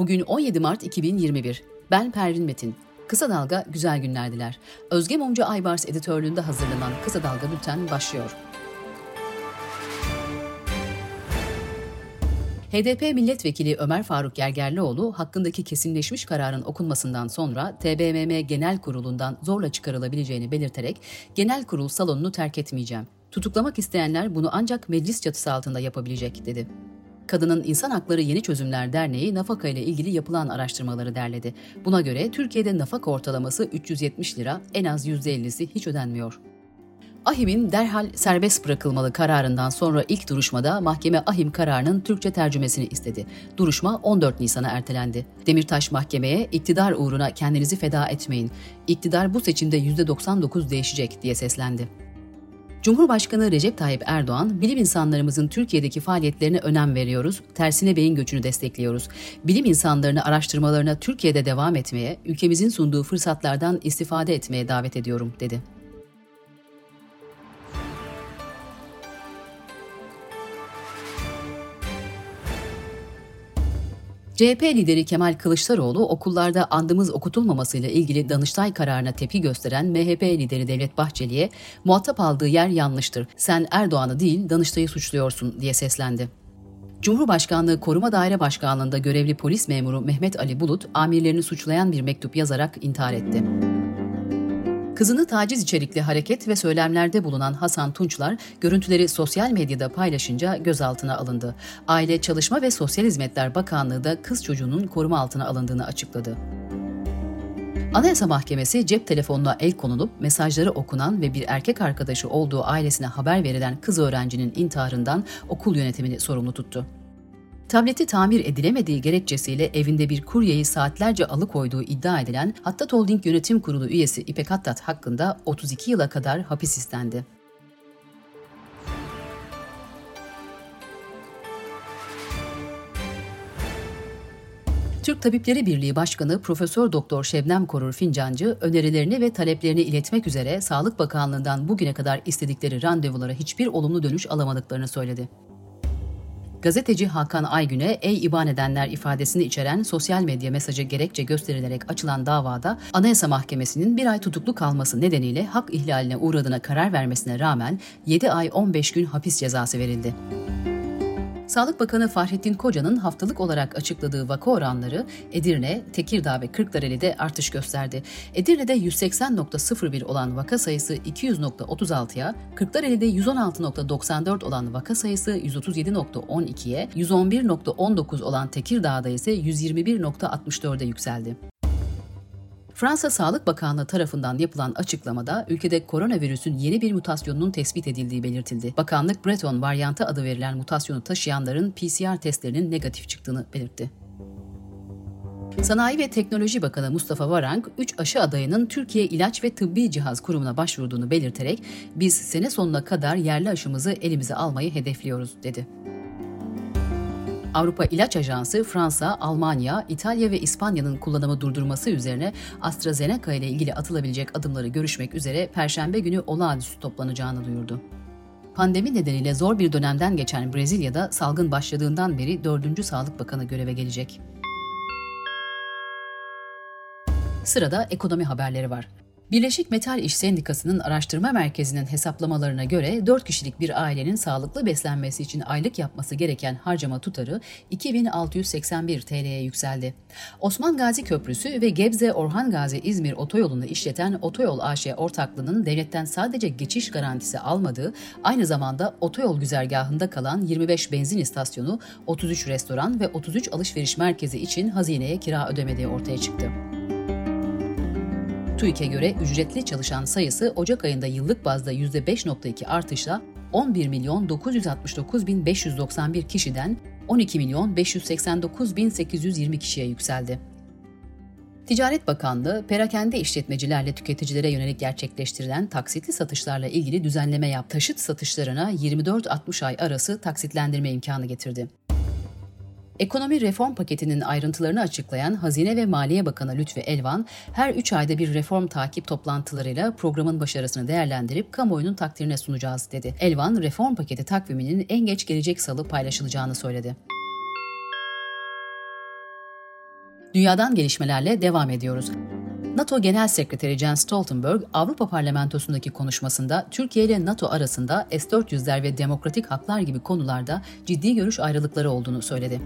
Bugün 17 Mart 2021. Ben Pervin Metin. Kısa Dalga güzel günlerdiler. Özge Mumcu Aybars editörlüğünde hazırlanan Kısa Dalga Bülten başlıyor. HDP milletvekili Ömer Faruk Gergerlioğlu hakkındaki kesinleşmiş kararın okunmasından sonra TBMM Genel Kurulu'ndan zorla çıkarılabileceğini belirterek genel kurul salonunu terk etmeyeceğim. Tutuklamak isteyenler bunu ancak meclis çatısı altında yapabilecek dedi. Kadının İnsan Hakları Yeni Çözümler Derneği nafaka ile ilgili yapılan araştırmaları derledi. Buna göre Türkiye'de nafaka ortalaması 370 lira, en az %50'si hiç ödenmiyor. Ahim'in derhal serbest bırakılmalı kararından sonra ilk duruşmada mahkeme Ahim kararının Türkçe tercümesini istedi. Duruşma 14 Nisan'a ertelendi. Demirtaş mahkemeye iktidar uğruna kendinizi feda etmeyin. İktidar bu seçimde %99 değişecek diye seslendi. Cumhurbaşkanı Recep Tayyip Erdoğan, bilim insanlarımızın Türkiye'deki faaliyetlerine önem veriyoruz, tersine beyin göçünü destekliyoruz. Bilim insanlarını araştırmalarına Türkiye'de devam etmeye, ülkemizin sunduğu fırsatlardan istifade etmeye davet ediyorum, dedi. CHP lideri Kemal Kılıçdaroğlu okullarda andımız okutulmamasıyla ilgili Danıştay kararına tepki gösteren MHP lideri Devlet Bahçeli'ye muhatap aldığı yer yanlıştır. Sen Erdoğan'ı değil Danıştay'ı suçluyorsun diye seslendi. Cumhurbaşkanlığı Koruma Daire Başkanlığı'nda görevli polis memuru Mehmet Ali Bulut, amirlerini suçlayan bir mektup yazarak intihar etti. Kızını taciz içerikli hareket ve söylemlerde bulunan Hasan Tunçlar, görüntüleri sosyal medyada paylaşınca gözaltına alındı. Aile, Çalışma ve Sosyal Hizmetler Bakanlığı da kız çocuğunun koruma altına alındığını açıkladı. Anayasa Mahkemesi cep telefonuna el konulup mesajları okunan ve bir erkek arkadaşı olduğu ailesine haber verilen kız öğrencinin intiharından okul yönetimini sorumlu tuttu. Tableti tamir edilemediği gerekçesiyle evinde bir kuryeyi saatlerce alıkoyduğu iddia edilen Hattat Holding Yönetim Kurulu üyesi İpek Hattat hakkında 32 yıla kadar hapis istendi. Türk Tabipleri Birliği Başkanı Profesör Doktor Şebnem Korur Fincancı önerilerini ve taleplerini iletmek üzere Sağlık Bakanlığı'ndan bugüne kadar istedikleri randevulara hiçbir olumlu dönüş alamadıklarını söyledi. Gazeteci Hakan Aygün'e ey iban edenler ifadesini içeren sosyal medya mesajı gerekçe gösterilerek açılan davada Anayasa Mahkemesi'nin bir ay tutuklu kalması nedeniyle hak ihlaline uğradığına karar vermesine rağmen 7 ay 15 gün hapis cezası verildi. Sağlık Bakanı Fahrettin Koca'nın haftalık olarak açıkladığı vaka oranları Edirne, Tekirdağ ve Kırklareli'de artış gösterdi. Edirne'de 180.01 olan vaka sayısı 200.36'ya, Kırklareli'de 116.94 olan vaka sayısı 137.12'ye, 111.19 olan Tekirdağ'da ise 121.64'e yükseldi. Fransa Sağlık Bakanlığı tarafından yapılan açıklamada ülkede koronavirüsün yeni bir mutasyonunun tespit edildiği belirtildi. Bakanlık Breton varyantı adı verilen mutasyonu taşıyanların PCR testlerinin negatif çıktığını belirtti. Sanayi ve Teknoloji Bakanı Mustafa Varank, 3 aşı adayının Türkiye İlaç ve Tıbbi Cihaz Kurumu'na başvurduğunu belirterek, biz sene sonuna kadar yerli aşımızı elimize almayı hedefliyoruz, dedi. Avrupa İlaç Ajansı Fransa, Almanya, İtalya ve İspanya'nın kullanımı durdurması üzerine AstraZeneca ile ilgili atılabilecek adımları görüşmek üzere Perşembe günü olağanüstü toplanacağını duyurdu. Pandemi nedeniyle zor bir dönemden geçen Brezilya'da salgın başladığından beri 4. Sağlık Bakanı göreve gelecek. Sırada ekonomi haberleri var. Birleşik Metal İş Sendikası'nın araştırma merkezinin hesaplamalarına göre 4 kişilik bir ailenin sağlıklı beslenmesi için aylık yapması gereken harcama tutarı 2681 TL'ye yükseldi. Osman Gazi Köprüsü ve Gebze Orhan Gazi İzmir otoyolunu işleten Otoyol AŞ ortaklığının devletten sadece geçiş garantisi almadığı, aynı zamanda otoyol güzergahında kalan 25 benzin istasyonu, 33 restoran ve 33 alışveriş merkezi için hazineye kira ödemediği ortaya çıktı. TÜİK'e göre ücretli çalışan sayısı Ocak ayında yıllık bazda %5.2 artışla 11 milyon 969 bin 591 kişiden 12 milyon 589 bin 820 kişiye yükseldi. Ticaret Bakanlığı, perakende işletmecilerle tüketicilere yönelik gerçekleştirilen taksitli satışlarla ilgili düzenleme yap. Taşıt satışlarına 24-60 ay arası taksitlendirme imkanı getirdi. Ekonomi reform paketinin ayrıntılarını açıklayan Hazine ve Maliye Bakanı Lütfi Elvan, her 3 ayda bir reform takip toplantılarıyla programın başarısını değerlendirip kamuoyunun takdirine sunacağız dedi. Elvan, reform paketi takviminin en geç gelecek salı paylaşılacağını söyledi. Dünyadan gelişmelerle devam ediyoruz. NATO Genel Sekreteri Jens Stoltenberg, Avrupa Parlamentosu'ndaki konuşmasında Türkiye ile NATO arasında S-400'ler ve demokratik haklar gibi konularda ciddi görüş ayrılıkları olduğunu söyledi.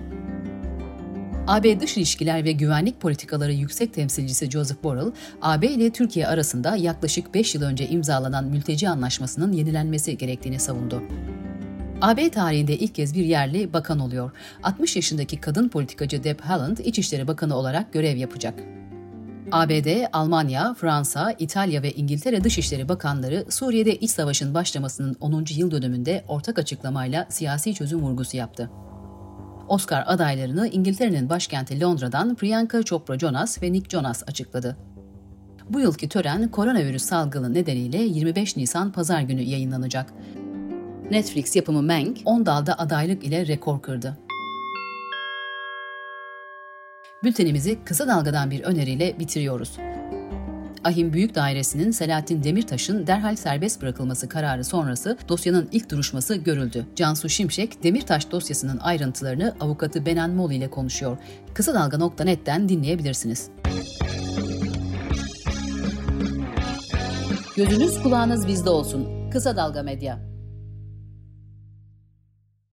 AB Dış İlişkiler ve Güvenlik Politikaları Yüksek Temsilcisi Joseph Borrell, AB ile Türkiye arasında yaklaşık 5 yıl önce imzalanan mülteci anlaşmasının yenilenmesi gerektiğini savundu. AB tarihinde ilk kez bir yerli bakan oluyor. 60 yaşındaki kadın politikacı Deb Haaland İçişleri Bakanı olarak görev yapacak. ABD, Almanya, Fransa, İtalya ve İngiltere Dışişleri Bakanları Suriye'de iç savaşın başlamasının 10. yıl dönümünde ortak açıklamayla siyasi çözüm vurgusu yaptı. Oscar adaylarını İngiltere'nin başkenti Londra'dan Priyanka Chopra Jonas ve Nick Jonas açıkladı. Bu yılki tören koronavirüs salgını nedeniyle 25 Nisan pazar günü yayınlanacak. Netflix yapımı Mank 10 dalda adaylık ile rekor kırdı. Bültenimizi kısa dalgadan bir öneriyle bitiriyoruz. Ahim Büyük Dairesi'nin Selahattin Demirtaş'ın derhal serbest bırakılması kararı sonrası dosyanın ilk duruşması görüldü. Cansu Şimşek, Demirtaş dosyasının ayrıntılarını avukatı Benan Mol ile konuşuyor. Kısa Dalga.net'ten dinleyebilirsiniz. Gözünüz kulağınız bizde olsun. Kısa Dalga Medya.